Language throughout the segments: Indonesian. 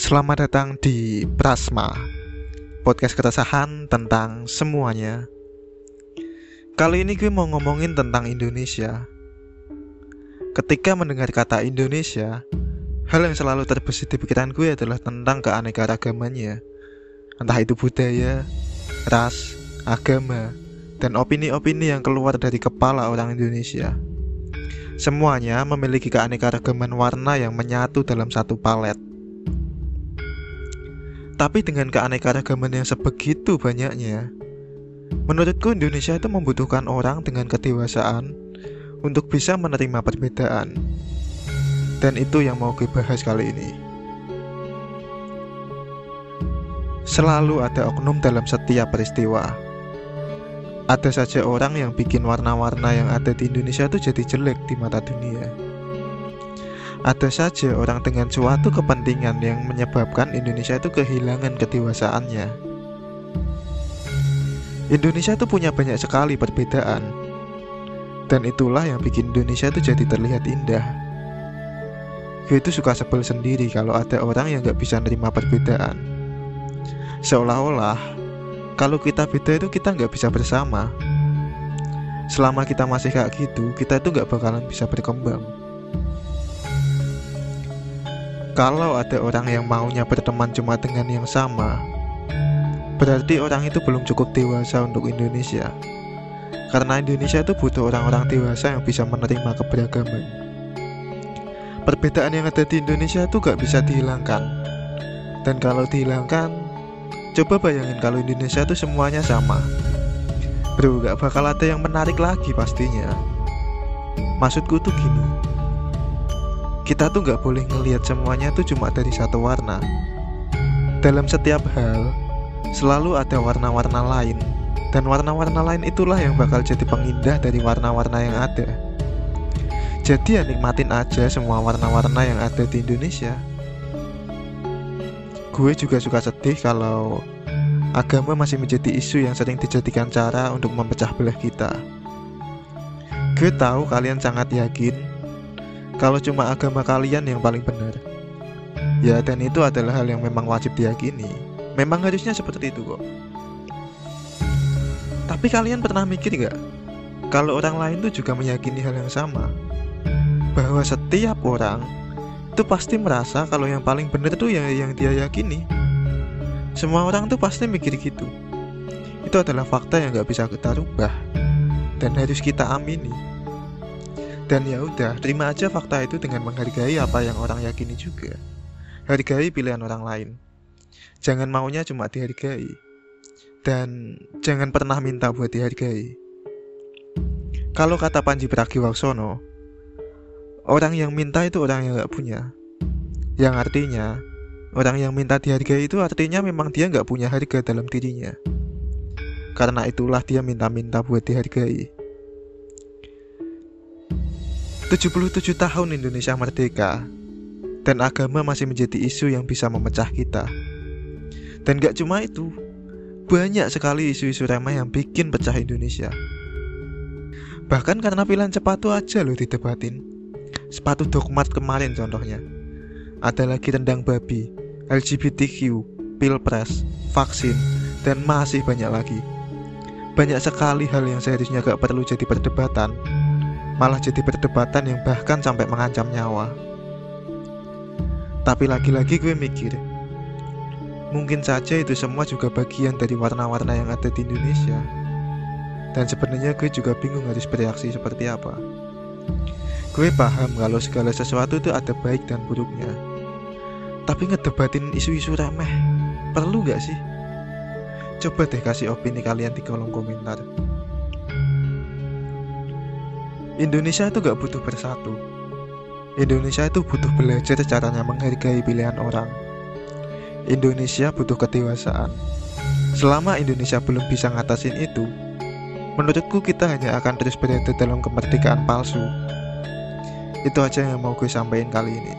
Selamat datang di Prasma Podcast keresahan tentang semuanya. Kali ini gue mau ngomongin tentang Indonesia. Ketika mendengar kata Indonesia Hal yang selalu terbesit di pikiran gue adalah tentang keanekaragamannya. Entah itu budaya, ras, agama, dan opini-opini yang keluar dari kepala orang Indonesia. Semuanya memiliki keanekaragaman warna yang menyatu dalam satu palet. Tapi dengan keanekaragaman yang sebegitu banyaknya, menurutku Indonesia itu membutuhkan orang dengan kedewasaan untuk bisa menerima perbedaan. Dan itu yang mau gue bahas kali ini. Selalu ada oknum dalam setiap peristiwa ada saja orang yang bikin warna-warna yang ada di Indonesia itu jadi jelek di mata dunia. Ada saja orang dengan suatu kepentingan yang menyebabkan Indonesia itu kehilangan kedewasaannya. Indonesia itu punya banyak sekali perbedaan, dan itulah yang bikin Indonesia itu jadi terlihat indah. Gue itu suka sebel sendiri kalau ada orang yang gak bisa nerima perbedaan. Seolah-olah kalau kita beda itu kita nggak bisa bersama selama kita masih kayak gitu kita itu nggak bakalan bisa berkembang kalau ada orang yang maunya berteman cuma dengan yang sama berarti orang itu belum cukup dewasa untuk Indonesia. Karena Indonesia itu butuh orang-orang dewasa yang bisa menerima keberagaman. Perbedaan yang ada di Indonesia itu gak bisa dihilangkan. Dan kalau dihilangkan Coba bayangin kalau Indonesia tuh semuanya sama. Bro, gak bakal ada yang menarik lagi pastinya. Maksudku tuh gini Kita tuh gak boleh ngelihat semuanya tuh cuma dari satu warna. Dalam setiap hal Selalu ada warna-warna lain. Dan warna-warna lain itulah yang bakal jadi pengindah dari warna-warna yang ada. Jadi ya nikmatin aja semua warna-warna yang ada di Indonesia. Gue juga suka sedih kalau agama masih menjadi isu yang sering dijadikan cara untuk memecah belah kita. Gue tahu kalian sangat yakin kalau cuma agama kalian yang paling benar. Ya, dan itu adalah hal yang memang wajib diyakini. Memang harusnya seperti itu kok. Tapi kalian pernah mikir gak? Kalau orang lain tuh juga meyakini hal yang sama Bahwa setiap orang itu pasti merasa kalau yang paling benar tuh yang yang dia yakini. Semua orang tuh pasti mikir gitu. Itu adalah fakta yang gak bisa kita rubah dan harus kita amini. Dan ya udah, terima aja fakta itu dengan menghargai apa yang orang yakini juga. Hargai pilihan orang lain. Jangan maunya cuma dihargai. Dan jangan pernah minta buat dihargai. Kalau kata Panji Pragiwaksono, Orang yang minta itu orang yang gak punya Yang artinya Orang yang minta dihargai itu artinya memang dia gak punya harga dalam dirinya Karena itulah dia minta-minta buat dihargai 77 tahun Indonesia merdeka Dan agama masih menjadi isu yang bisa memecah kita Dan gak cuma itu Banyak sekali isu-isu remeh yang bikin pecah Indonesia Bahkan karena pilihan sepatu aja loh didebatin sepatu dogmat kemarin contohnya. Ada lagi tendang babi, LGBTQ, pilpres, vaksin, dan masih banyak lagi. Banyak sekali hal yang seharusnya gak perlu jadi perdebatan, malah jadi perdebatan yang bahkan sampai mengancam nyawa. Tapi lagi-lagi gue mikir, mungkin saja itu semua juga bagian dari warna-warna yang ada di Indonesia. Dan sebenarnya gue juga bingung harus bereaksi seperti apa. Gue paham kalau segala sesuatu itu ada baik dan buruknya. Tapi ngedebatin isu-isu remeh, perlu gak sih? Coba deh kasih opini kalian di kolom komentar. Indonesia itu gak butuh bersatu. Indonesia itu butuh belajar caranya menghargai pilihan orang. Indonesia butuh kedewasaan. Selama Indonesia belum bisa ngatasin itu, menurutku kita hanya akan terus berada dalam kemerdekaan palsu itu aja yang mau gue sampaikan kali ini.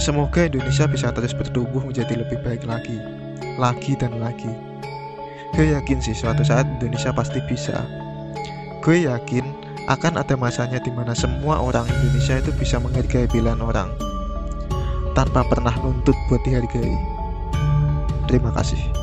Semoga Indonesia bisa terus bertumbuh menjadi lebih baik lagi, lagi dan lagi. Gue yakin sih suatu saat Indonesia pasti bisa. Gue yakin akan ada masanya di mana semua orang Indonesia itu bisa menghargai pilihan orang. tanpa pernah nuntut buat dihargai. Terima kasih.